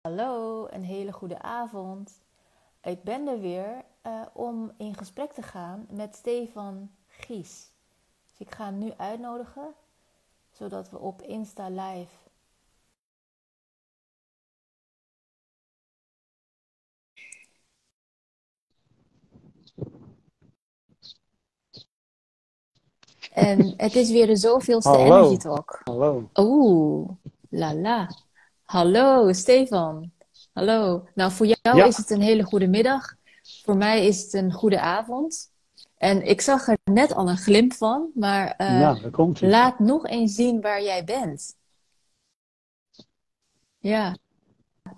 Hallo, een hele goede avond. Ik ben er weer uh, om in gesprek te gaan met Stefan Gies. Dus ik ga hem nu uitnodigen, zodat we op Insta Live. En het is weer de zoveelste Hallo. Energy Talk. Hallo. Oeh, la la. Hallo, Stefan. Hallo. Nou, voor jou Ja. is het een hele goede middag. Voor mij is het een goede avond. En ik zag er net al een glimp van, maar daar komt hij. laat nog eens zien waar jij bent. Ja,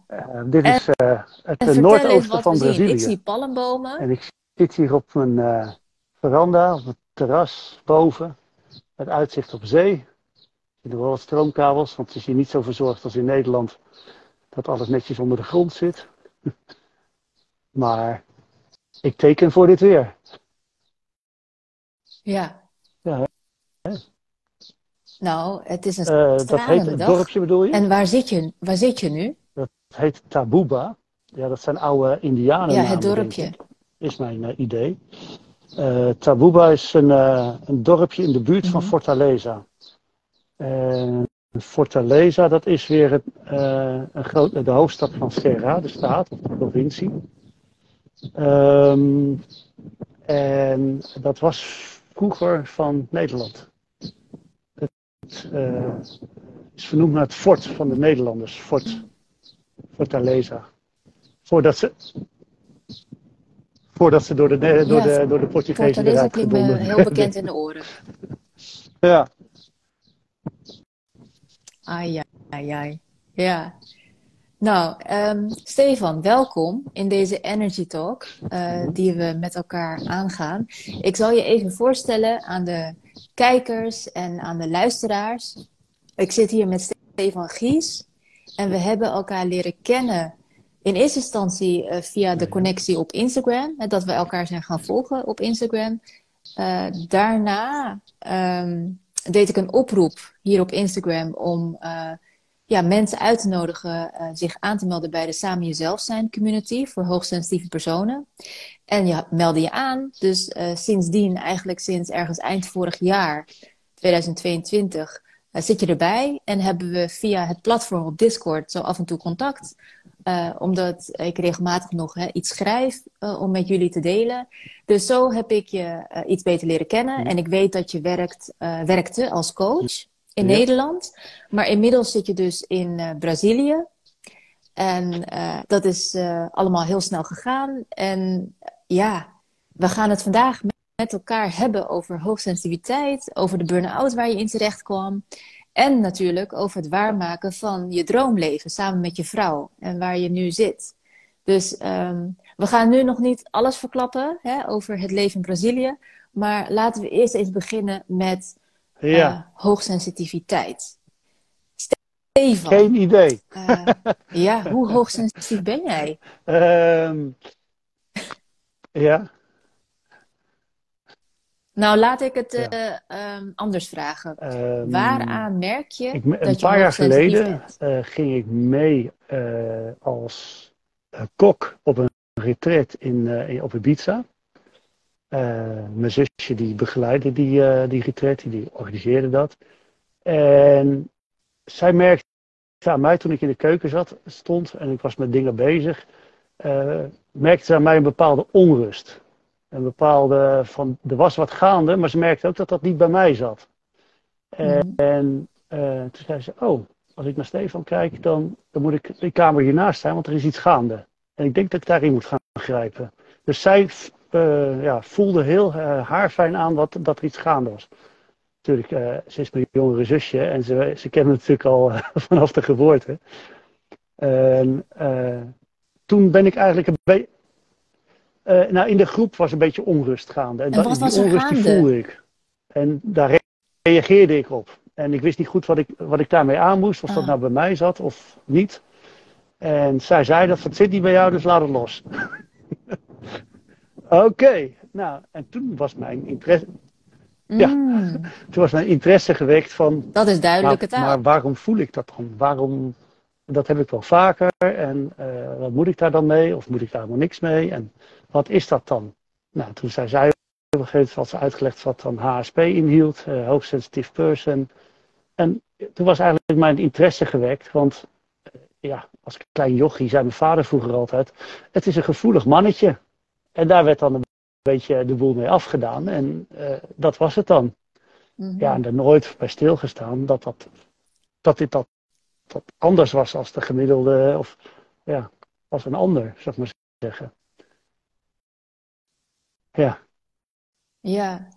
Eh, dit is eh, het noordoosten van. Brazilië. Ik zie palmbomen. En ik zit hier op mijn veranda, op het terras boven, met uitzicht op zee. Er zitten wel wat stroomkabels, want het is hier niet zo verzorgd als in Nederland, dat alles netjes onder de grond zit. maar ik teken voor dit weer. Ja. Ja, hè? Nou, het is een Eh, dat heet dag. dorpje bedoel je? En waar zit je, waar zit je nu? Het heet Tabuba. Ja, dat zijn oude indianen. Ja, het dorpje. is mijn eh, idee. Eh Tabuba is een, een dorpje in de buurt van Mhm. Fortaleza. En Fortaleza, dat is weer het, eh, een groot, de hoofdstad van Serra, de staat, of de provincie. Ehm, en dat was vroeger van Nederland. Het eh, is vernoemd naar het fort van de Nederlanders, Fort Fortaleza. Voordat ze, voordat ze door de, door Ja, de, door de Portugezen Fortaleza eruit klinkt me heel bekend in de oren. Ja, Ai, ai, ai. Ja. Nou, ehm, Stefan, welkom in deze Energy Talk eh, die we met elkaar aangaan. Ik zal je even voorstellen aan de kijkers en aan de luisteraars. Ik zit hier met Stefan Gies en we hebben elkaar leren kennen in eerste instantie eh, via de connectie op Instagram, hè, dat we elkaar zijn gaan volgen op Instagram. Eh, daarna ehm, deed ik een oproep hier op Instagram om eh, ja, mensen uit te nodigen eh, zich aan te melden bij de Samen Jezelf Zijn community voor hoogsensitieve personen. En je meldde je aan. Dus eh, sindsdien, eigenlijk sinds ergens eind vorig jaar, 2022, eh, zit je erbij. En hebben we via het platform op Discord zo af en toe contact. Eh, omdat ik regelmatig nog hè, iets schrijf eh, om met jullie te delen. Dus zo heb ik je eh, iets beter leren kennen. En ik weet dat je werkt, werkte als coach in Ja. Nederland. Maar inmiddels zit je dus in Brazilië. En dat is allemaal heel snel gegaan. En ja, we gaan het vandaag met elkaar hebben over hoogsensitiviteit, over de burn-out waar je in terecht kwam. En natuurlijk over het waarmaken van je droomleven samen met je vrouw en waar je nu zit. Dus ehm, we gaan nu nog niet alles verklappen hè, over het leven in Brazilië. Maar laten we eerst eens beginnen met ja. eh, hoogsensitiviteit. Stefan, geen idee. eh, ja, hoe hoogsensitief ben jij? Ehm, ja, Nou, laat ik het Ja. eh, ehm, anders vragen. ehm, Waaraan merk je ik, een je paar jaar geleden eh, ging ik mee eh, als kok op een retreat in, in- op Ibiza. Mijn zusje die begeleidde die, die retreat, die organiseerde dat. En zij merkte aan mij toen ik in de keuken zat, stond en ik was met dingen bezig, merkte ze aan mij een bepaalde onrust. Een bepaalde van, er was wat gaande, maar ze merkte ook dat dat niet bij mij zat. En, Mhm. en eh, toen zei ze, oh, als ik naar Stefan kijk, dan, dan moet ik de kamer hiernaast zijn, want er is iets gaande. En ik denk dat ik daarin moet gaan grijpen. Dus zij eh, ja, voelde heel uh, haarfijn aan dat, dat er iets gaande was. Natuurlijk, ze is mijn jongere zusje en ze, ze kennen me natuurlijk al vanaf de geboorte. En toen ben ik eigenlijk een beetje. Uh, nou, in de groep was een beetje onrust gaande. En, en wat die was er onrust gaande? die voelde ik. En daar reageerde ik op. En ik wist niet goed wat ik, wat ik daarmee aan moest, of Ah. dat nou bij mij zat of niet. En zij zei dat het zit niet bij jou, dus laat het los. Oké, okay. nou, en toen was mijn interesse. Ja, Mm, toen was mijn interesse gewekt van. dat is duidelijke maar, taal. maar waarom voel ik dat dan? Waarom, dat heb ik wel vaker. En wat moet ik daar dan mee? Of moet ik daar helemaal niks mee? En wat is dat dan? Nou, toen zei zij op een gegeven moment ze uitgelegd wat dan HSP inhield, uh, Hoogsensitive Person. En toen was eigenlijk mijn interesse gewekt, want ja, als klein jochie zei mijn vader vroeger altijd, het is een gevoelig mannetje. En daar werd dan een beetje de boel mee afgedaan en dat was het dan. Mhm. Ja, en er nooit bij stilgestaan dat, dat, dat dit dat, dat anders was als de gemiddelde, of ja, als een ander, zou ik maar zeggen. Ja. Ja,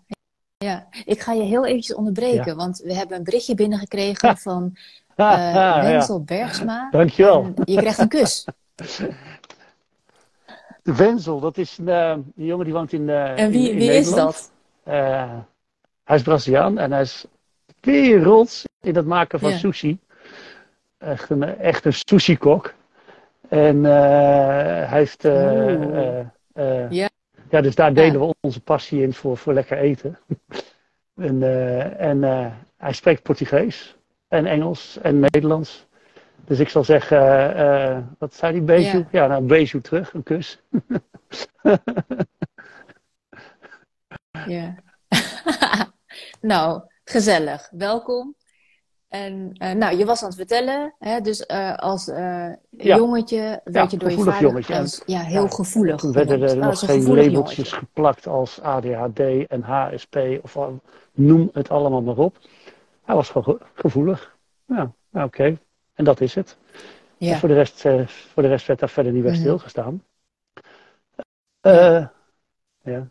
ja. ik ga je heel eventjes onderbreken, want we hebben een berichtje binnengekregen van uh, Wenzel Bergsma. Dankjewel. je krijgt een kus. Wenzel, dat is een, uh, jongen die woont in. Uh, en wie, in, wie is dat? Hij is Braziliaan en hij is werelds in het maken van sushi. Echt een, echt een sushi-kok. En hij heeft. Ja. Ja, dus daar delen we onze passie in voor, voor lekker eten. en en hij spreekt Portugees en Engels en Nederlands. Dus ik zal zeggen, wat zei die Beju? Ja, ja nou, Beju terug, een kus. ja. nou, gezellig. Welkom. En uh, nou, je was aan het vertellen, hè, dus uh, als uh, jongetje werd je door je vader jongetje. Als, ja, heel ja, gevoelig. Toen werden er nog geen labeltjes jongetje. geplakt als ADHD en HSP of noem het allemaal maar op. Hij was gewoon gevoelig. Ja, nou, oké. Okay. En dat is het. Ja. Voor, de rest, voor de rest werd daar verder niet bij -hmm. stilgestaan. ja.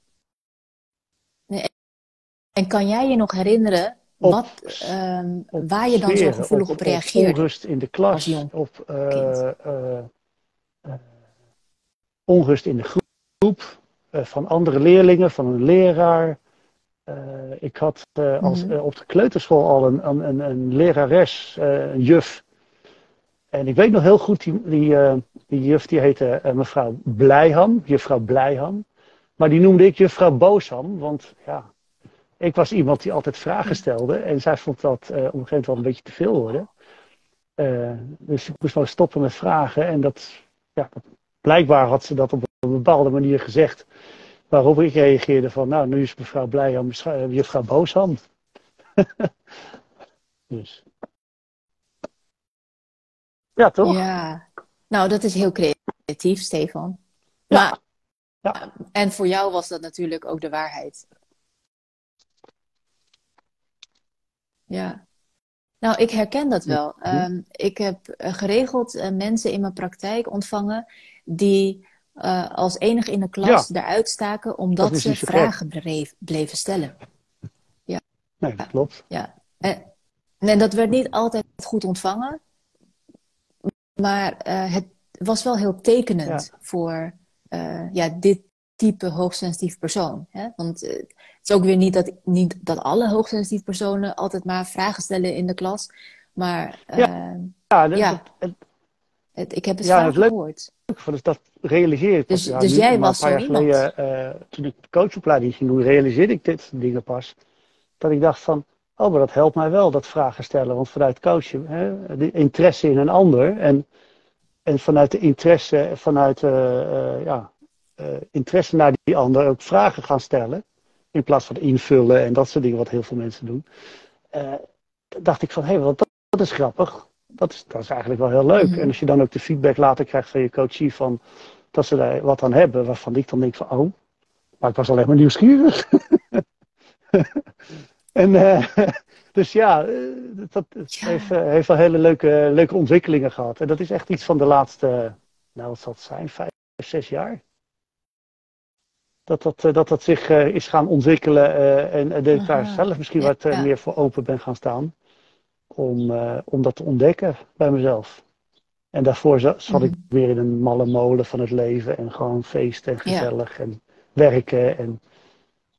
En kan jij je nog herinneren op, wat, uh, waar je dan zo gevoelig op, op reageerde? onrust in de klas, op uh, uh, onrust in de groep, van andere leerlingen, van een leraar. ik had als, -hmm. op de kleuterschool al een, een, een lerares, een juf. En ik weet nog heel goed, die, die, die juf die heette mevrouw Blijham, juffrouw Blijham. Maar die noemde ik juffrouw Boosham, want ja, ik was iemand die altijd vragen stelde. En zij vond dat uh, op een gegeven moment wel een beetje te veel worden. Uh, dus ik moest wel stoppen met vragen. En dat, ja, blijkbaar had ze dat op een bepaalde manier gezegd. Waarop ik reageerde van, nou, nu is mevrouw blij om eh, juffrouw Boosham. dus. Ja, toch? Ja. Nou, dat is heel creatief, Stefan. Ja. Maar, ja. En voor jou was dat natuurlijk ook de waarheid. Ja. Nou, ik herken dat wel. Um, ik heb eh, geregeld uh, mensen in mijn praktijk ontvangen die uh, als enige in de klas ja. eruit staken omdat ze vragen bleef, bleven stellen. Ja. Nee, dat klopt. Ja. En, en dat werd niet altijd goed ontvangen, maar het was wel heel tekenend ja. voor ja, dit type hoogsensitief persoon. Hè? Want uh, het is ook weer niet dat, niet dat alle hoogsensitieve personen altijd maar vragen stellen in de klas. Maar uh, ja, ja, dat, ja. Het, het, ik heb het ja, vaak gehoord. Leuk, dat realiseer ik. Dus, ja, dus jij was zo iemand. Geleden, uh, toen ik de coachopleiding ging doen, realiseerde ik dit dingen pas. Dat ik dacht van, oh, maar dat helpt mij wel, dat vragen stellen. Want vanuit coachen, hè, de interesse in een ander en, en vanuit de interesse, vanuit, ja, uh, interesse naar die ander ook vragen gaan stellen. In plaats van invullen en dat soort dingen wat heel veel mensen doen. Uh, dacht ik van, hé, hey, dat, dat, is grappig. Dat is, dat is eigenlijk wel heel leuk. Mm -hmm. En als je dan ook de feedback later krijgt van je coachie van dat ze daar wat aan hebben, waarvan ik dan denk van, oh, maar ik was alleen maar nieuwsgierig. en uh, dus ja, dat ja. Heeft, heeft wel hele leuke, leuke ontwikkelingen gehad. En dat is echt iets van de laatste, nou wat zal het zijn, vijf, zes jaar dat dat, eh, dat, dat zich uh, is gaan ontwikkelen uh, en dat ik daar zelf misschien ja, wat ja. meer voor open ben gaan staan. Om, om dat te ontdekken bij mezelf. En daarvoor zat mm. ik weer in een malle molen van het leven en gewoon feesten en gezellig en werken en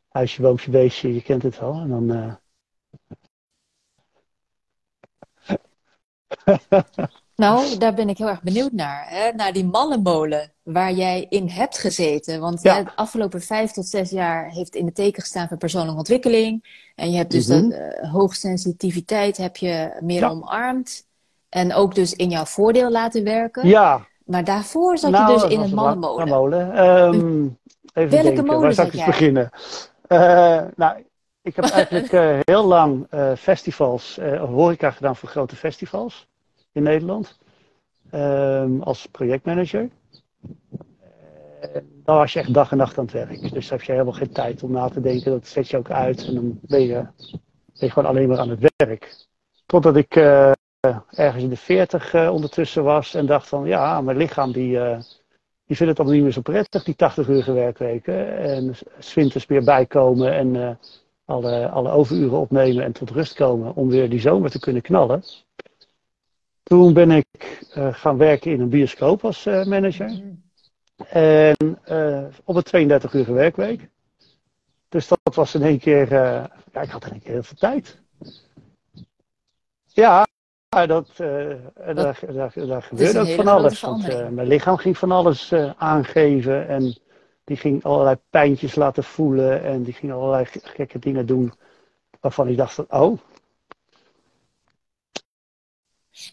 huisje, boompje, beestje, je kent het wel. En dan. Nou, daar ben ik heel erg benieuwd naar. Hè? Naar die mannenmolen waar jij in hebt gezeten. Want ja. de afgelopen vijf tot zes jaar heeft in de teken gestaan van persoonlijke ontwikkeling. En je hebt dus mm -hmm. dat uh, hoogsensitiviteit heb je meer ja. omarmd. En ook dus in jouw voordeel laten werken. Ja. Maar daarvoor zat je dus in een mannenmolen. molen. Um, even Welke denken, molen waar zat zou ik beginnen? Uh, nou, ik heb eigenlijk uh, heel lang festivals, horeca gedaan voor grote festivals in Nederland. Um, als projectmanager. Dan was je echt dag en nacht aan het werk. Dus heb je helemaal geen tijd om na te denken. Dat zet je ook uit. En dan ben je, gewoon alleen maar aan het werk. Totdat ik uh, ergens in de 40 uh, ondertussen was. En dacht van ja, mijn lichaam die, die vindt het allemaal niet meer zo prettig. Die 80 uur werkweken. En zwinters weer bijkomen. En alle overuren opnemen. En tot rust komen. Om weer die zomer te kunnen knallen. Toen ben ik gaan werken in een bioscoop als manager. En uh, op een 32 uur werkweek. Dus dat was in één keer, ja, ik had in één keer heel veel tijd. Ja, dat, dat daar, daar, daar gebeurde ook van alles. Want mijn lichaam ging van alles aangeven en die ging allerlei pijntjes laten voelen en die ging allerlei gekke dingen doen waarvan ik dacht van, oh.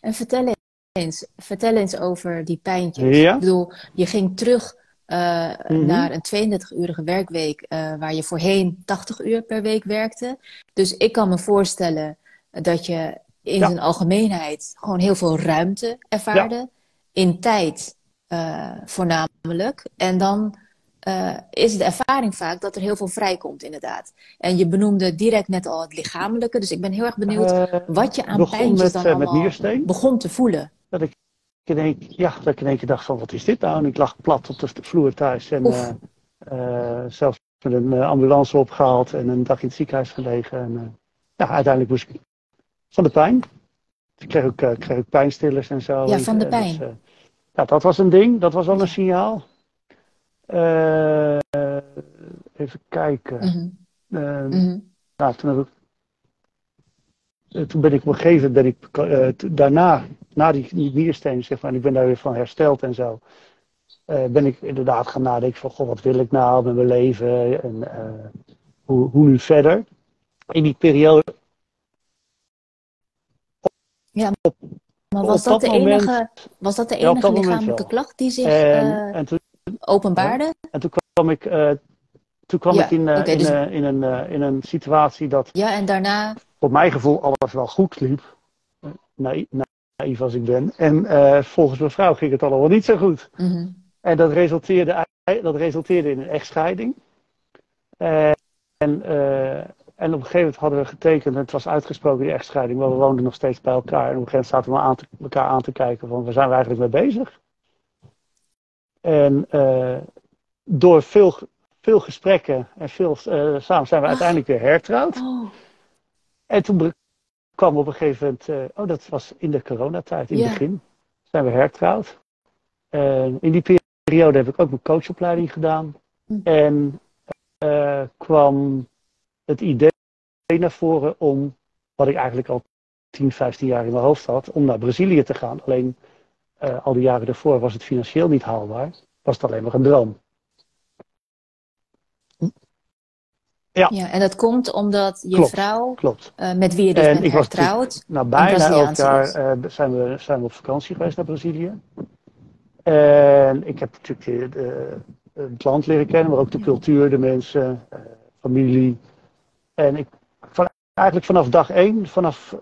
En vertel eens, vertel eens over die pijntjes. Ja? Ik bedoel, je ging terug uh, Mhm. naar een 32-urige werkweek, uh, waar je voorheen 80 uur per week werkte. Dus ik kan me voorstellen dat je in Ja. zijn algemeenheid gewoon heel veel ruimte ervaarde. In tijd uh, voornamelijk. En dan uh, is de ervaring vaak dat er heel veel vrijkomt, inderdaad. En je benoemde direct net al het lichamelijke. Dus ik ben heel erg benieuwd Eh, wat je aan begon pijntjes met, dan eh, met begon te voelen. Dat ik in één, ja, dat ik in één keer dacht van, wat is dit nou? En ik lag plat op de vloer thuis. En uh, zelfs met een ambulance opgehaald en een dag in het ziekenhuis gelegen. En ja, uiteindelijk moest ik van de pijn. Ik kreeg ook, kreeg ook pijnstillers en zo. Ja, van de pijn. Dus, uh, ja, dat was een ding. Dat was wel een signaal. Uh, even kijken. Uh, mhm. nou, toen, heb ik, eh, toen ben ik op een gegeven moment, ben ik, eh, daarna, na die, die zeg maar, en ik ben daar weer van hersteld en zo, eh, ben ik inderdaad gaan nadenken van, goh, wat wil ik nou met mijn leven en eh, hoe, hoe nu verder. In die periode, Maar was dat, dat de moment- enige, was dat de Ja, enige lichamelijke wel. klacht die zich en, eh, en, toen, openbaarde? en toen kwam ik, eh, toen kwam Ja, ik in, oké, in, dus- in, een, in een situatie dat Ja, en daarna. op mijn gevoel alles wel goed liep. Naïef, naïef als ik ben. En volgens mijn vrouw ging het allemaal niet zo goed. mhm. En dat resulteerde, dat resulteerde in een echtscheiding. En, en op een gegeven moment hadden we getekend, het was uitgesproken die echtscheiding, maar we woonden nog steeds bij elkaar. En op een gegeven moment zaten we aan te, elkaar aan te kijken van, waar zijn we eigenlijk mee bezig? En eh, door veel, veel gesprekken en veel eh, samen zijn we uiteindelijk weer hertrouwd. Oh, En toen kwam op een gegeven moment, eh, oh dat was in de coronatijd, in het begin, zijn we hertrouwd. En in die periode heb ik ook mijn coachopleiding gedaan. Hm. En kwam het idee naar voren om, wat ik eigenlijk al 10, 15 jaar in mijn hoofd had, om naar Brazilië te gaan. Alleen eh, al die jaren daarvoor was het financieel niet haalbaar. Was het alleen maar een droom. ja, en dat komt omdat je Klopt. vrouw, Klopt. eh, met wie je dus En bent ik hertrouwd, Nou, bijna elk jaar eh, zijn, we, zijn we op vakantie geweest naar Brazilië. En ik heb natuurlijk de, het land leren kennen, maar ook de cultuur, de mensen, familie. En ik, van, eigenlijk vanaf dag één, vanaf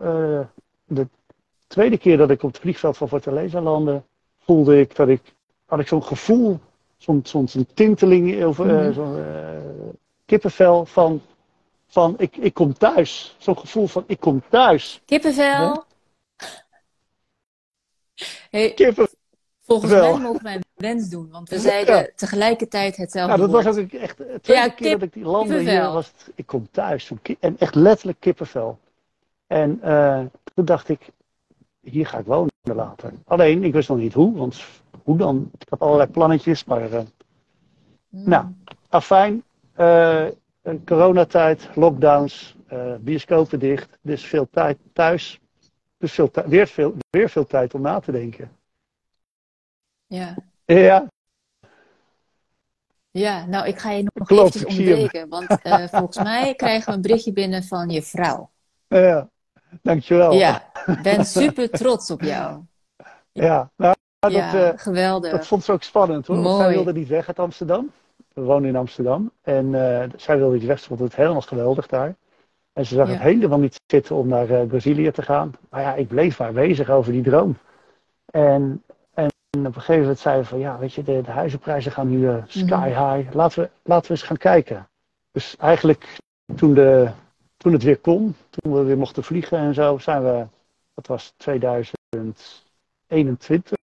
de tweede keer dat ik op het vliegveld van Fortaleza landde, voelde ik dat ik, had ik zo'n gevoel, zo'n zo'n tinteling, of, eh, Mhm. zo'n eh, kippenvel van, van ik, ik kom thuis. Zo'n gevoel van ik kom thuis. kippenvel. Hey, Kippenvel. volgens mij mogen wij een wens doen, want we zeiden Ja. tegelijkertijd hetzelfde Nou, dat was ook echt de tweede Ja, keer dat ik die landde hier was. Het, ik kom thuis. En echt letterlijk kippenvel. En eh, toen dacht ik, hier ga ik wonen later. Alleen, ik wist nog niet hoe, want hoe dan? Ik had allerlei plannetjes, maar eh Mm. nou. afijn. een coronatijd, lockdowns, eh, bioscopen dicht. Dus veel tijd thuis. Dus veel weer, veel, weer veel tijd om na te denken. Ja. Ja, ja, nou ik ga je nog Klopt, eventjes onderbreken, want volgens mij krijgen we een berichtje binnen van je vrouw. ja. Dankjewel. Ja, ben super trots op jou. Ja, nou, dat, ja, eh, geweldig. dat vond ze ook spannend hoor. Want zij Mooi. wilde niet weg uit Amsterdam. We wonen in Amsterdam. En eh, zij wilde niet weg. Ze vond het helemaal geweldig daar. En ze zag Ja. het helemaal niet zitten om naar eh, Brazilië te gaan. Maar ja, ik bleef maar bezig over die droom. En, en op een gegeven moment zei ze van ja, weet je, de, de huizenprijzen gaan nu eh, sky high. Laten we, laten we eens gaan kijken. Dus eigenlijk toen, de, toen het weer kon, toen we weer mochten vliegen en zo, zijn we, dat was 2021,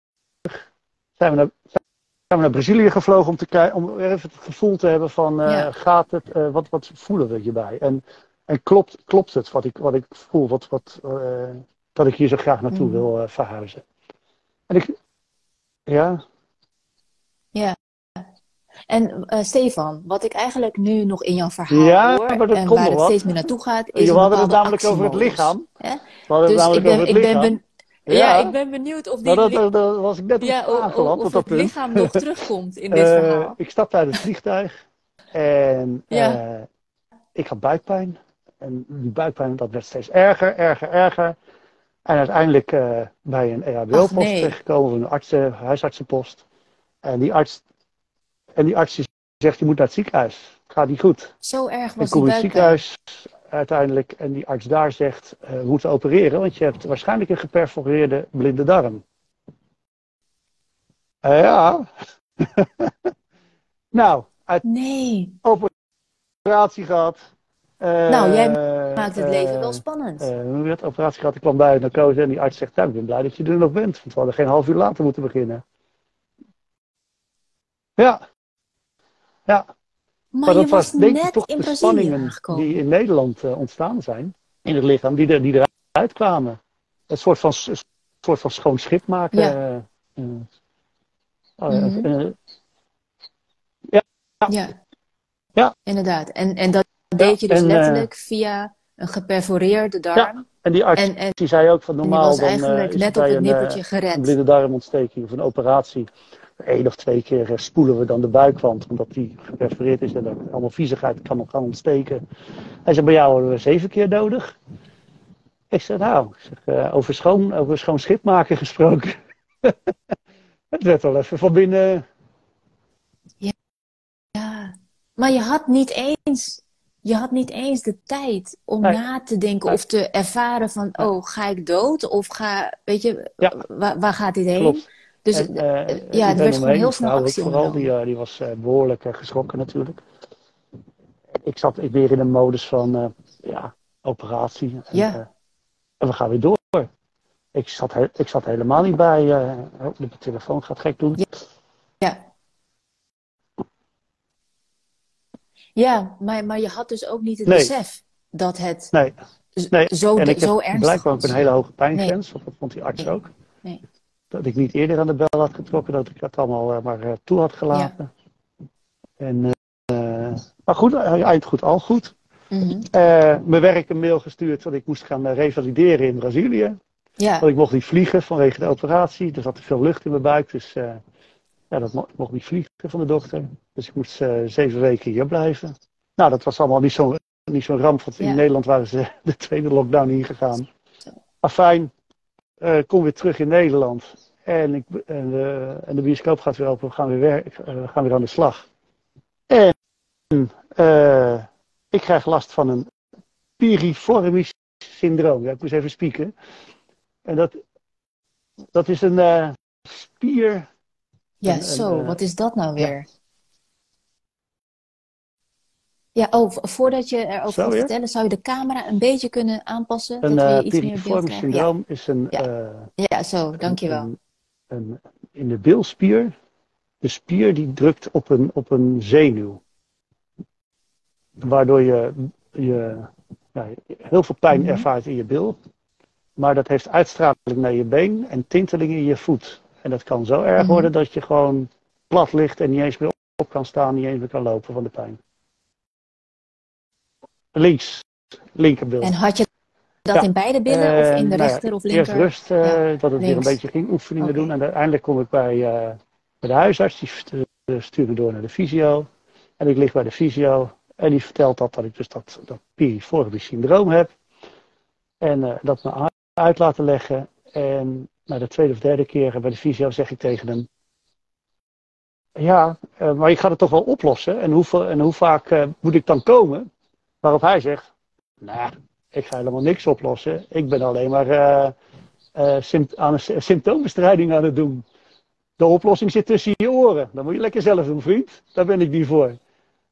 zijn we naar, zijn we naar Brazilië gevlogen om, te om even het gevoel te hebben van eh, Ja. gaat het, eh, wat, wat voelen we hierbij? En, en klopt, klopt het wat ik, wat ik voel, wat, wat, eh, dat ik hier zo graag naartoe Mhm. wil verhuizen? En ik, ja, En eh, Stefan, wat ik eigenlijk nu nog in jouw verhaal Ja, hoor maar dat en komt waar het steeds meer naartoe gaat, is we een hadden het namelijk over het lichaam. Hè? We hadden het Dus ik ben, het ik ben, ja. ik ben benieuwd of die Nou, dat, dat, was ik net ja, aangeland op of dat het lichaam nog terugkomt in dit Eh, verhaal. ik stapte uit het vliegtuig en Ja. eh, ik had buikpijn. En die buikpijn dat werd steeds erger, erger, erger. En uiteindelijk bij een EHBO-post nee. terechtgekomen, een artsen, huisartsenpost. En die arts, en die arts die zegt, je moet naar het ziekenhuis. Het gaat niet goed. Zo erg Ik was kom die in het ziekenhuis uiteindelijk en die arts daar zegt, eh, we moeten opereren, want je hebt waarschijnlijk een geperforeerde blinde darm. Eh, ja. nou, Nee, operatie gehad. Eh, Nou, jij maakt het leven eh, wel spannend. eh, hoe werd operatie gehad? Ik kwam bij een narcose en die arts zegt, nou, ik ben blij dat je er nog bent. Want we hadden geen half uur later moeten beginnen. Ja. Ja, maar dat was denk ik toch in de Brazilië spanningen aangekomen. die in Nederland eh, ontstaan zijn. In het lichaam, die, er, die eruit kwamen. Een soort van, een soort van schoon schip maken. Ja. eh, eh. Oh, ja, Mhm. eh, Ja. Ja. Inderdaad. En, en dat deed je dus en, letterlijk via een geperforeerde darm. en die arts en, en die zei ook van normaal was dan, eigenlijk is net op het een, nippertje een gered. blinde darmontsteking of een operatie. Eén of twee keer eh, spoelen we dan de buikwand, omdat die geperforeerd is en dat allemaal viezigheid kan gaan ontsteken. Hij zei, bij jou hadden we zeven keer nodig. Ik zeg, nou, zeg, eh, over, schoon, over schoon schip maken gesproken. het werd wel even van binnen. Ja. Maar je had niet eens, je had niet eens de tijd om Nee. na te denken Nee. of te ervaren van, oh, ga ik dood? Of ga, weet je, Ja. waar, waar gaat dit heen? Klopt. Dus En, eh, ja, er werd gewoon heel ook actie vooral, die, eh, die was eh, behoorlijk eh, geschrokken natuurlijk. Ik zat ik weer in een modus van, eh, ja, operatie. En, Ja. eh, en we gaan weer door. Ik zat, ik zat helemaal niet bij, eh, oh, de telefoon gaat gek doen. Ja. Ja, maar, maar je had dus ook niet het Nee. besef dat het Nee, nee. zo, en ik zo heb ernstig blijkbaar ook een hele hoge pijngrens, want dat vond die arts Nee. ook. Dat ik niet eerder aan de bel had getrokken, dat ik het allemaal eh, maar eh, toe had gelaten. En, eh, maar goed, eind goed, al goed. Mhm. Eh, mijn werk een mail gestuurd dat ik moest gaan revalideren in Brazilië. Ja, Want ik mocht niet vliegen vanwege de operatie. Er zat te veel lucht in mijn buik. Dus ja, dat mo- mocht niet vliegen van de dokter. Dus ik moest zeven weken hier blijven. Nou, dat was allemaal niet zo'n niet zo'n ramp. Want Ja. in Nederland waren ze de tweede lockdown ingegaan. Maar fijn, eh, kom weer terug in Nederland. En, ik, en, de, en de bioscoop gaat weer open. We gaan weer, werk, eh, we gaan weer aan de slag. En eh, ik krijg last van een piriformis syndroom. Ja, ik moest even spieken. En dat, dat is een spier. ja, zo. Wat is dat nou ja. weer? Ja, oh, vo- voordat je erover Zo gaat vertellen, zou je de camera een beetje kunnen aanpassen? Een dat we eh iets meer beeld krijgen? Ja. syndroom is een, Ja. eh, ja, zo, dankjewel. een, een, in de bilspier. De spier die drukt op een, op een zenuw. Waardoor je, je ja, heel veel pijn Mhm. ervaart in je bil. Maar dat heeft uitstraling naar je been en tinteling in je voet. En dat kan zo erg Mhm. worden dat je gewoon plat ligt en niet eens meer op kan staan, niet eens meer kan lopen van de pijn. Links, linkerbil. En had je dat Ja. in beide billen Eh, of in de nou ja, rechter of Eerst linker? rust, eh, Ja, dat het weer een beetje ging oefeningen doen. En uiteindelijk kom ik bij, eh, bij de huisarts, die stu- eh, stuurde door naar de fysio. En ik lig bij de fysio en die vertelt dat, dat ik dus dat, dat piriformis syndroom heb. En eh, dat mijn uit laten leggen. En na de tweede of derde keer bij de fysio zeg ik tegen hem. Ja, uh, maar je gaat het toch wel oplossen. En hoe, en hoe vaak uh, moet ik dan komen? Waarop hij zegt, nou, ik ga helemaal niks oplossen. Ik ben alleen maar uh, sympt aan een symptoombestrijding aan het doen. De oplossing zit tussen je oren. Dat moet je lekker zelf doen, vriend. Daar ben ik niet voor.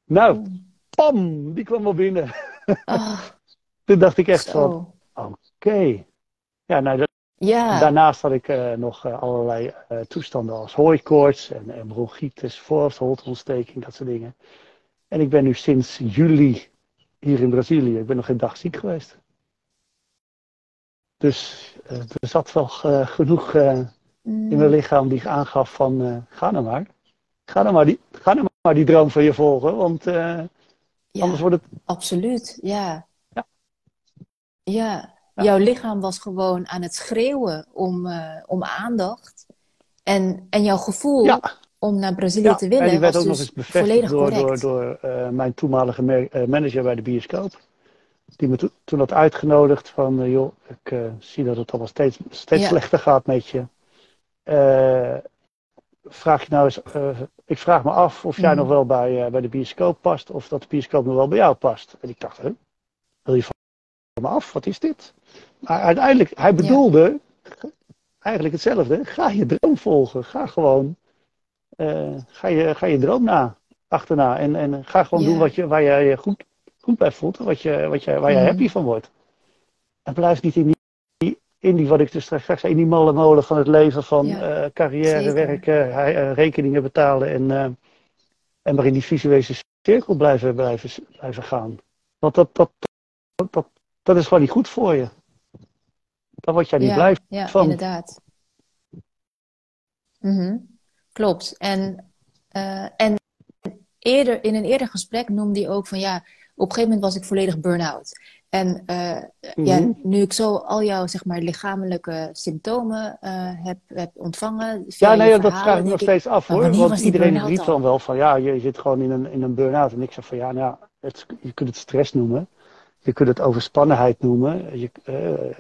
Nou, pam, die kwam al binnen. Oh. Toen dacht ik echt van, oké. Ja, nou, dat, ja. Daarnaast had ik uh, nog uh, allerlei uh, toestanden als hooikoorts en, en bronchitis, voorhoofdholteontsteking, dat soort dingen. En ik ben nu sinds juli hier in Brazilië. Ik ben nog geen dag ziek geweest. Dus er zat wel genoeg mm. in mijn lichaam die aangaf van ga nou maar. Ga nou maar die, ga nou maar die droom van je volgen, want ja, anders wordt het... Absoluut, ja. Ja. ja. Jouw lichaam was gewoon aan het schreeuwen om, om aandacht. En, en jouw gevoel om naar Brazilië te willen. En die werd ook dus nog eens bevestigd door, door, door uh, mijn toenmalige uh, manager bij de bioscoop. Die me to toen had uitgenodigd van, joh, ik zie dat het allemaal steeds, steeds ja. slechter gaat met je. vraag je nou eens, ik vraag me af of jij mm. nog wel bij, bij de bioscoop past, of dat de bioscoop nog wel bij jou past. En ik dacht, hè, wil je van me af, wat is dit? Maar uiteindelijk, hij bedoelde eigenlijk hetzelfde. Ga je droom volgen. Ga gewoon, uh, ga, je, ga je droom na, achterna. En, en ga gewoon doen wat je, waar jij je goed, goed bij voelt. Wat je, wat je, waar je mm. happy van wordt. En blijf niet in die, in die wat ik dus straks zei, in die malle molen van het leven van uh, carrière, Zeker. werken, uh, rekeningen betalen en, en maar in die visuele cirkel blijven, blijven, blijven gaan. Want dat, dat, dat, dat, dat is gewoon niet goed voor je. Dan word jij niet blij ja, van. inderdaad. Mm Klopt. En, uh, en eerder, in een eerder gesprek noemde hij ook van ja, op een gegeven moment was ik volledig burn-out. En uh, ja, Mhm. nu ik zo al jouw zeg maar, lichamelijke symptomen uh, heb, heb ontvangen. Ja, nee, dat vraag ik nog steeds af hoor. Want iedereen riep dan? wel van ja, je zit gewoon in een, in een burn-out. En ik zeg van ja, nou, het, je kunt het stress noemen. Je kunt het overspannenheid noemen. Je, eh,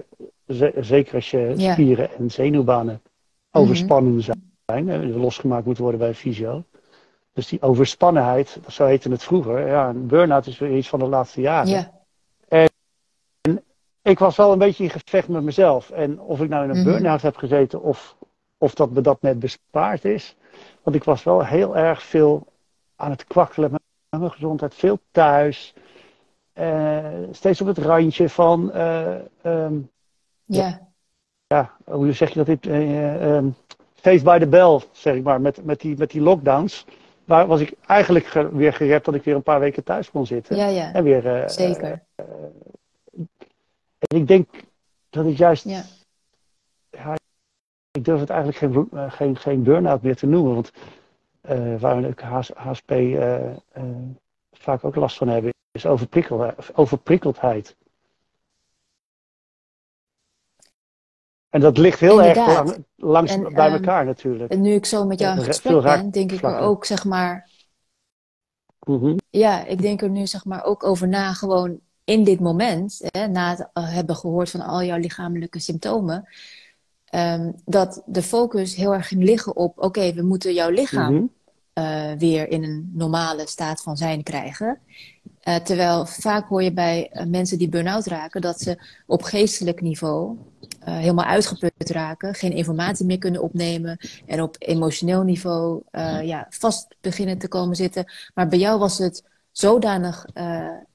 ze- zeker als je Ja. spieren en zenuwbanen Mhm. overspannen zijn. En losgemaakt moeten worden bij een fysio. Dus die overspannenheid, zo heette het vroeger. Ja, een burn-out is weer iets van de laatste jaren. Ja, ik was wel een beetje in gevecht met mezelf. En of ik nou in een Mhm. burn-out heb gezeten of, of dat me dat net bespaard is. Want ik was wel heel erg veel aan het kwakkelen met mijn gezondheid. Veel thuis. Eh, steeds op het randje van, eh, ehm, ja, ja, hoe zeg je dat? dit? Saved by the bell, zeg ik maar, met, met, die, met die lockdowns. Waar was ik eigenlijk ge- weer gered dat ik weer een paar weken thuis kon zitten. ja, ja, En weer, eh, zeker. en ik denk dat het juist Ja, ja, ik durf het eigenlijk geen, eh, geen, geen burn-out meer te noemen. Want eh, waar we HS HSP eh, eh, vaak ook last van hebben, is overprikkeldheid. En dat ligt heel erg lang, langs En, bij ehm, elkaar natuurlijk. en nu ik zo met jou in Ja, gesprek ben, denk ik er ook, zeg maar, Mhm. ja, ik denk er nu zeg maar ook over na, gewoon in dit moment, hè, na het eh, hebben gehoord van al jouw lichamelijke symptomen, ehm, dat de focus heel erg ging liggen op, oké, we moeten jouw lichaam Mhm. Eh, weer in een normale staat van zijn krijgen. Eh, terwijl vaak hoor je bij eh, mensen die burn-out raken dat ze op geestelijk niveau helemaal uitgeput raken, geen informatie meer kunnen opnemen en op emotioneel niveau ja, vast beginnen te komen zitten. Maar bij jou was het zodanig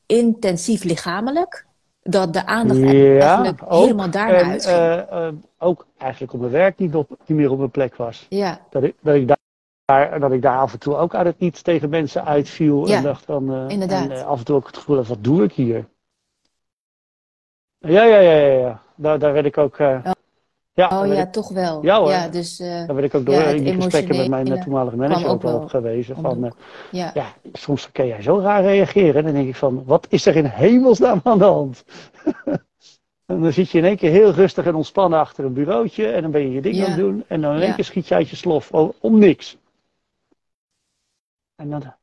intensief lichamelijk dat de aandacht Ja, eigenlijk ook. helemaal daarna uitging. ook eigenlijk op mijn werk niet, op, niet meer op mijn plek was. ja, Dat ik, dat ik daar, dat ik daar af en toe ook uit het niets tegen mensen uitviel. Ja, en dacht van, eh, inderdaad. En, eh, af en toe ook het gevoel had, wat doe ik hier? Ja, ja, ja, ja. ja. Daar, daar werd ik ook... eh, Oh. ja, oh ja, ik, toch wel. Ja, hoor. Ja, dus daar werd ik ook door ja, in die gesprekken met mijn toenmalige manager ook wel op gewezen. Van. Ja, ja, soms kan jij zo raar reageren. En dan denk ik van, wat is er in hemelsnaam aan de hand? en dan zit je in één keer heel rustig en ontspannen achter een bureautje. En dan ben je je ding Ja. aan het doen. En dan in één Ja. keer schiet je uit je slof. Om niks. En dan...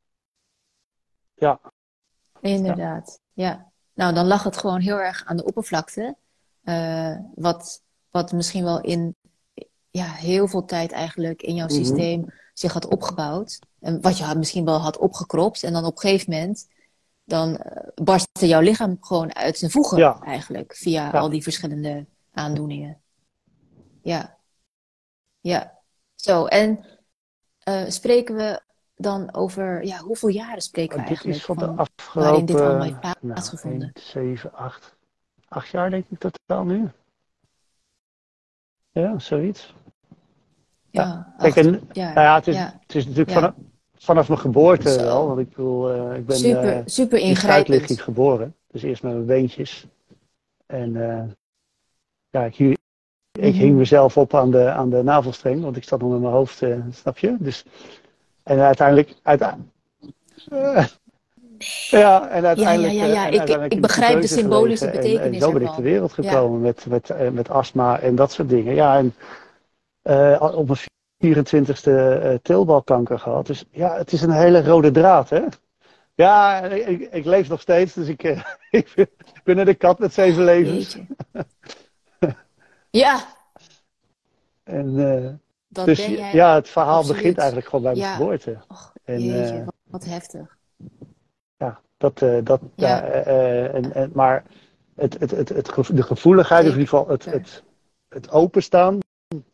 Ja, inderdaad. Ja. Nou, dan lag het gewoon heel erg aan de oppervlakte. wat, wat misschien wel in ja, heel veel tijd eigenlijk in jouw Mhm. systeem zich had opgebouwd. En wat je misschien wel had opgekropt. En dan op een gegeven moment, dan eh, barstte jouw lichaam gewoon uit zijn voegen Ja. eigenlijk. Via Ja. al die verschillende aandoeningen. Ja. Ja. Zo, en eh, spreken we dan over, ja, hoeveel jaren spreken we dit eigenlijk? is van de afgelopen... waarin dit allemaal heeft nou, plaatsgevonden? 1, 7, 8, 8 jaar denk ik totaal nu. Ja, zoiets. ja, Kijk, acht en jaar. Nou ja, het is, Ja. het is natuurlijk Ja. vanaf, vanaf mijn geboorte Zo. wel. Want ik bedoel, eh, ik ben super, eh, super in ingrijpend. geboren. Dus eerst met mijn beentjes. En eh, ja, ik, ik Mhm. hing mezelf op aan de, aan de navelstreng. Want ik zat nog met mijn hoofd, snap je? Dus, en uiteindelijk... uiteindelijk ja, en uiteindelijk... ja, ja. eh, en Ik- uiteindelijk ik in begrijp de symbolische gelegen. En- En, betekenis zo ben ik ter wereld Ja. gekomen met, met, eh, met astma en dat soort dingen. Ja, en eh, op mijn 24ste eh teelbalkanker gehad. Dus ja, het is een hele rode draad, hè? Ja, ik, ik leef nog steeds, dus ik, eh, ik ben- ik een kat met zeven levens. Ja, En, eh, dat dus ben jij. ja, het verhaal absoluut. begint eigenlijk gewoon bij mijn Ja. geboorte. Och, En, jeetje, eh, wat, wat heftig. ja, dat, eh, dat, Ja. eh, en, en, maar het, het, het, het, de gevoeligheid, of in ieder geval het, het, het openstaan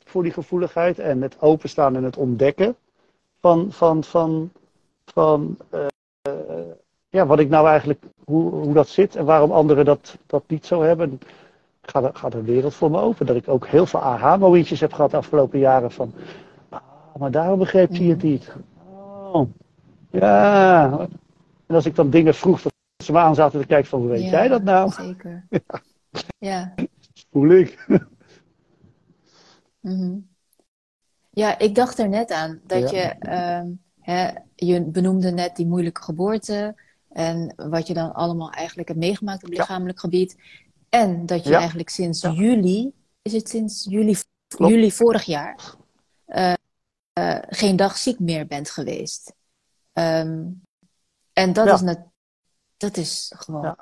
voor die gevoeligheid en het openstaan en het ontdekken van, van, van, van ja, wat ik nou eigenlijk, hoe, hoe dat zit en waarom anderen dat, dat niet zo hebben. Gaat er, gaat een wereld voor me open. Dat ik ook heel veel aha-momentjes heb gehad de afgelopen jaren van, ah, maar daarom begreep hij het niet. Oh, ja. En als ik dan dingen vroeg, dat ze me aan zaten te kijken van, hoe weet Ja, jij dat nou? Zeker. Ja. Voel ik. mhm. Ja, ik dacht er net aan dat Ja. je, ehm, hè, je benoemde net die moeilijke geboorte en wat je dan allemaal eigenlijk hebt meegemaakt op Ja. lichamelijk gebied. En dat je Ja. eigenlijk sinds Ja. juli, is het sinds juli, Klopt. juli vorig jaar, eh, eh, geen dag ziek meer bent geweest. Ehm, en dat Ja. is, net, dat is gewoon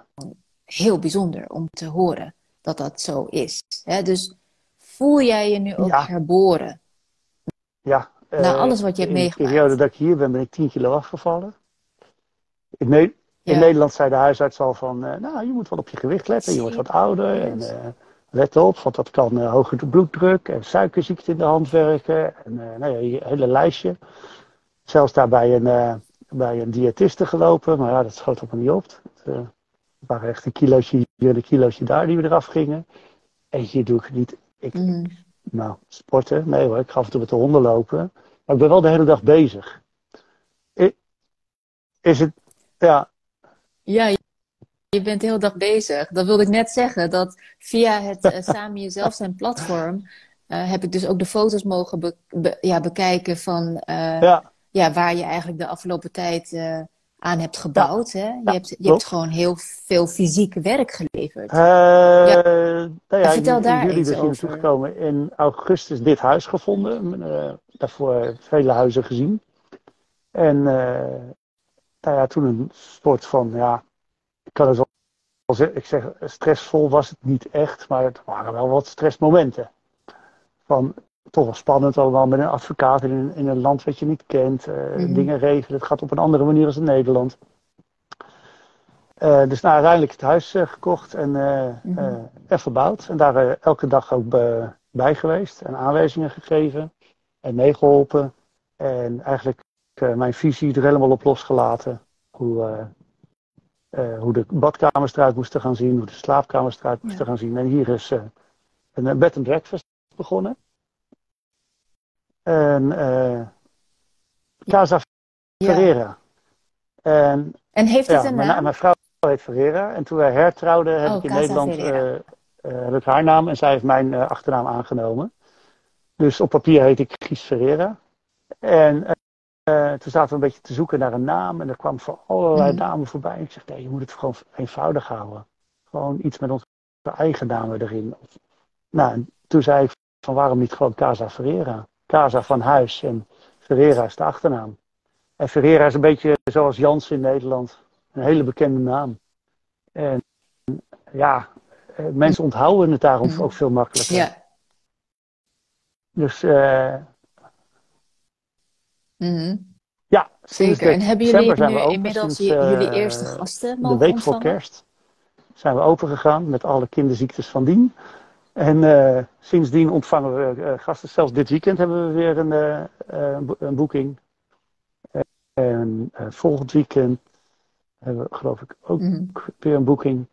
heel bijzonder om te horen dat dat zo is. Hè? Dus voel jij je nu ook Ja. herboren? Ja. Na eh, alles wat je hebt in meegemaakt. de periode dat ik hier ben, ben ik 10 kilo afgevallen. In, Ne- in. Nederland zei de huisarts al van, eh, nou, je moet wel op je gewicht letten. Je wordt wat ouder en eh, let op, want dat kan eh hoge bloeddruk en suikerziekte in de hand werken. En nou ja, je hele lijstje. Zelfs daar bij een, eh, bij een diëtiste gelopen, maar ja, dat schoot allemaal niet op. Het waren echt een kilootje hier, een kilootje daar die we eraf gingen. En hier doe ik niet, ik, Mhm. nou, sporten, nee hoor, ik ga af en toe met de honden lopen. Maar ik ben wel de hele dag bezig. Is het, ja, Ja, je- bent de hele dag bezig. Dat wilde ik net zeggen, dat via het eh, Samen Jezelf zijn platform eh, heb ik dus ook de foto's mogen be- be- ja, bekijken van eh, ja, ja, waar je eigenlijk de afgelopen tijd aan hebt gebouwd. Hè? Je, hebt, je hebt gewoon heel veel fysiek werk geleverd. Eh, nou ja, vertel in, daar in juli iets dus over. gekomen. In augustus dit huis gevonden. daarvoor vele huizen gezien. En nou ja, toen een soort van, ja, ik kan het wel zeggen, ik zeg, stressvol was het niet echt, maar het waren wel wat stressmomenten. Van, toch wel spannend allemaal met een advocaat in een, in een land wat je niet kent. Mhm. Dingen regelen, het gaat op een andere manier als in Nederland. Eh, dus nou, uiteindelijk het huis eh, gekocht en, eh, en verbouwd. En daar elke dag ook bij geweest en aanwijzingen gegeven en meegeholpen. En eigenlijk mijn visie er helemaal op losgelaten. Hoe, eh, eh, hoe de badkamers eruit moesten gaan zien, hoe de slaapkamers eruit moesten gaan zien. En hier is eh, een eh, bed and breakfast begonnen. En eh, Casa Ja. Ferreira. En En heeft het ja, een mijn, naam? mijn vrouw heet Ferreira. En toen wij hertrouwden, heb Oh, ik in Casa Nederland eh, eh, heb ik haar naam en zij heeft mijn eh, achternaam aangenomen. Dus op papier heet ik Gies Ferreira. En eh, eh, toen zaten we een beetje te zoeken naar een naam. En er kwam van allerlei Mhm. namen voorbij. En ik zeg, nee, je moet het gewoon eenvoudig houden. Gewoon iets met onze eigen namen erin. Nou, en toen zei ik van waarom niet gewoon Casa Ferreira? Casa van huis en Ferreira is de achternaam. En Ferreira is een beetje zoals Jans in Nederland. Een hele bekende naam. En ja, eh, mensen onthouden het daarom Mhm. ook veel makkelijker. Ja. Dus Mhm. ja, sinds Zeker. de- En hebben jullie nu open, inmiddels sinds, je- eh, jullie eerste gasten De mogen week ontvangen? voor kerst zijn we open gegaan met alle kinderziektes van dien. En eh, sindsdien ontvangen we eh, gasten. Zelfs dit weekend hebben we weer een, een bo- een boeking. En volgend weekend hebben we geloof ik ook Mhm. weer een boeking.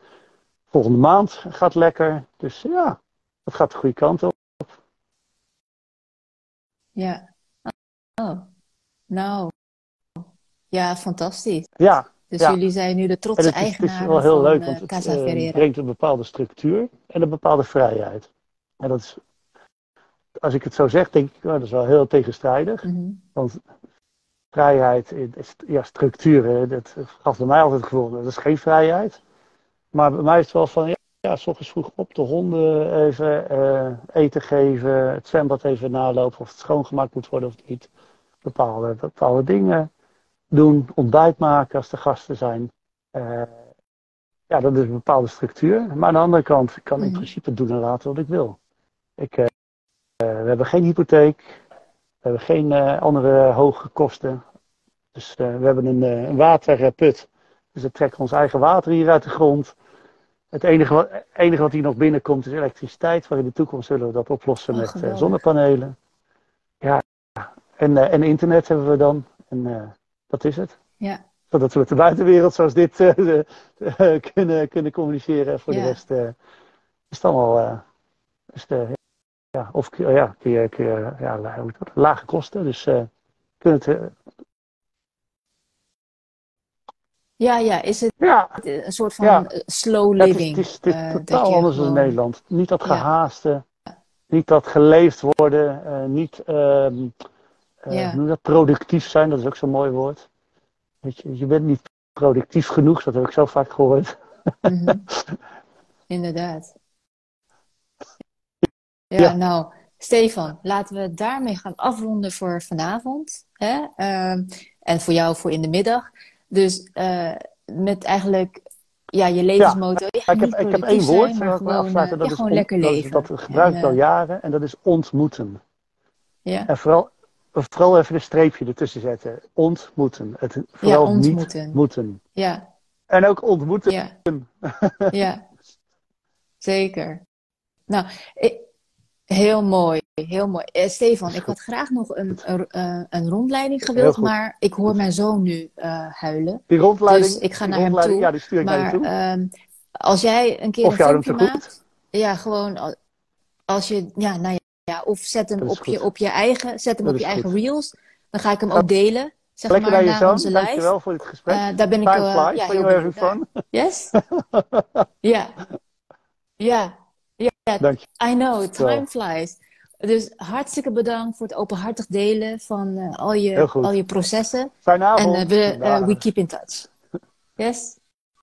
Volgende maand gaat lekker. Dus ja, het gaat de goede kant op. Ja. Oh. Nou. Ja, fantastisch. Ja, Dus Ja. jullie zijn nu de trotse is, het is wel heel van leuk, eh, want het eh, brengt een bepaalde structuur en een bepaalde vrijheid. En dat is, als ik het zo zeg, denk ik, oh, dat is wel heel tegenstrijdig. Mhm. Want vrijheid, ja, structuur, hè, dat gaf bij mij altijd het gevoel, dat is geen vrijheid. Maar bij mij is het wel van, ja, ja s ochtends vroeg op de honden even eh, eten geven, het zwembad even nalopen of het schoongemaakt moet worden of niet. Bepaalde, bepaalde dingen doen, ontbijt maken als er gasten zijn. Eh, ja, dat is een bepaalde structuur. Maar aan de andere kant, ik kan in Mhm. principe doen en laten wat ik wil. Ik, eh, eh, we hebben geen hypotheek, we hebben geen andere hoge kosten. Dus we hebben een, een waterput. Dus we trekken ons eigen water hier uit de grond. Het enige wat, enige wat hier nog binnenkomt is elektriciteit. Maar in de toekomst zullen we dat oplossen Oh, met zonnepanelen. Ja, en, eh, en internet hebben we dan. En eh, dat is het. Ja. Zodat we met de buitenwereld zoals dit eh, kunnen, kunnen communiceren. En voor Ja. de rest is het allemaal is de, ja, of ja, kun je, kun je, ja, hoe dat? lage kosten. Dus eh kun het, Ja, ja. Is het ja, een soort van Ja. slow het living? het is, het is dat totaal anders dan in Nederland. Niet dat Ja. gehaaste, niet dat geleefd worden, niet ehm, eh, Ja. noem je dat, productief zijn, dat is ook zo'n mooi woord. Weet je, je bent niet productief genoeg, dat heb ik zo vaak gehoord. Mhm. Inderdaad. Ja, Ja. nou, Stefan, laten we daarmee gaan afronden voor vanavond. Hè? Ehm, en voor jou voor in de middag. Dus eh, met eigenlijk ja, je levensmotto. Ja, ik heb, ik heb één woord zijn, maar gewoon, afsluiten, eh, dat ja, is gewoon on- lekker dat, leven. dat gebruik ik al eh, jaren en dat is ontmoeten. ja, En vooral, vooral even een streepje ertussen zetten. Ontmoeten. Het, ja, vooral niet ontmoeten. moeten. Ja, En ook ontmoeten. ja, ja, zeker. Nou, ik- heel mooi, heel mooi. Eh, Stefan, ik had graag nog een, een, eh, een rondleiding gewild, maar ik hoor mijn zoon nu eh, huilen. Die rondleiding, Dus ik ga naar hem toe. Ja, die stuur ik naar je Maar toe. ehm, als jij een keer Of een filmpje maakt, ja, gewoon al- als je, ja, nou ja, ja, of zet hem op je, op je eigen, zet hem op je eigen reels. Dan ga ik hem ook delen, zeg Lekker maar, bij je onze live. Dankjewel voor dit gesprek. Eh, daar ben ik Time eh, flies ja, heel naar. fun. Yes? Ja. Ja. Ja, Dank je. I know, time flies. Dus hartstikke bedankt voor het openhartig delen van eh, al, je, al je processen. Fijne En avond. we, we keep in touch. Yes?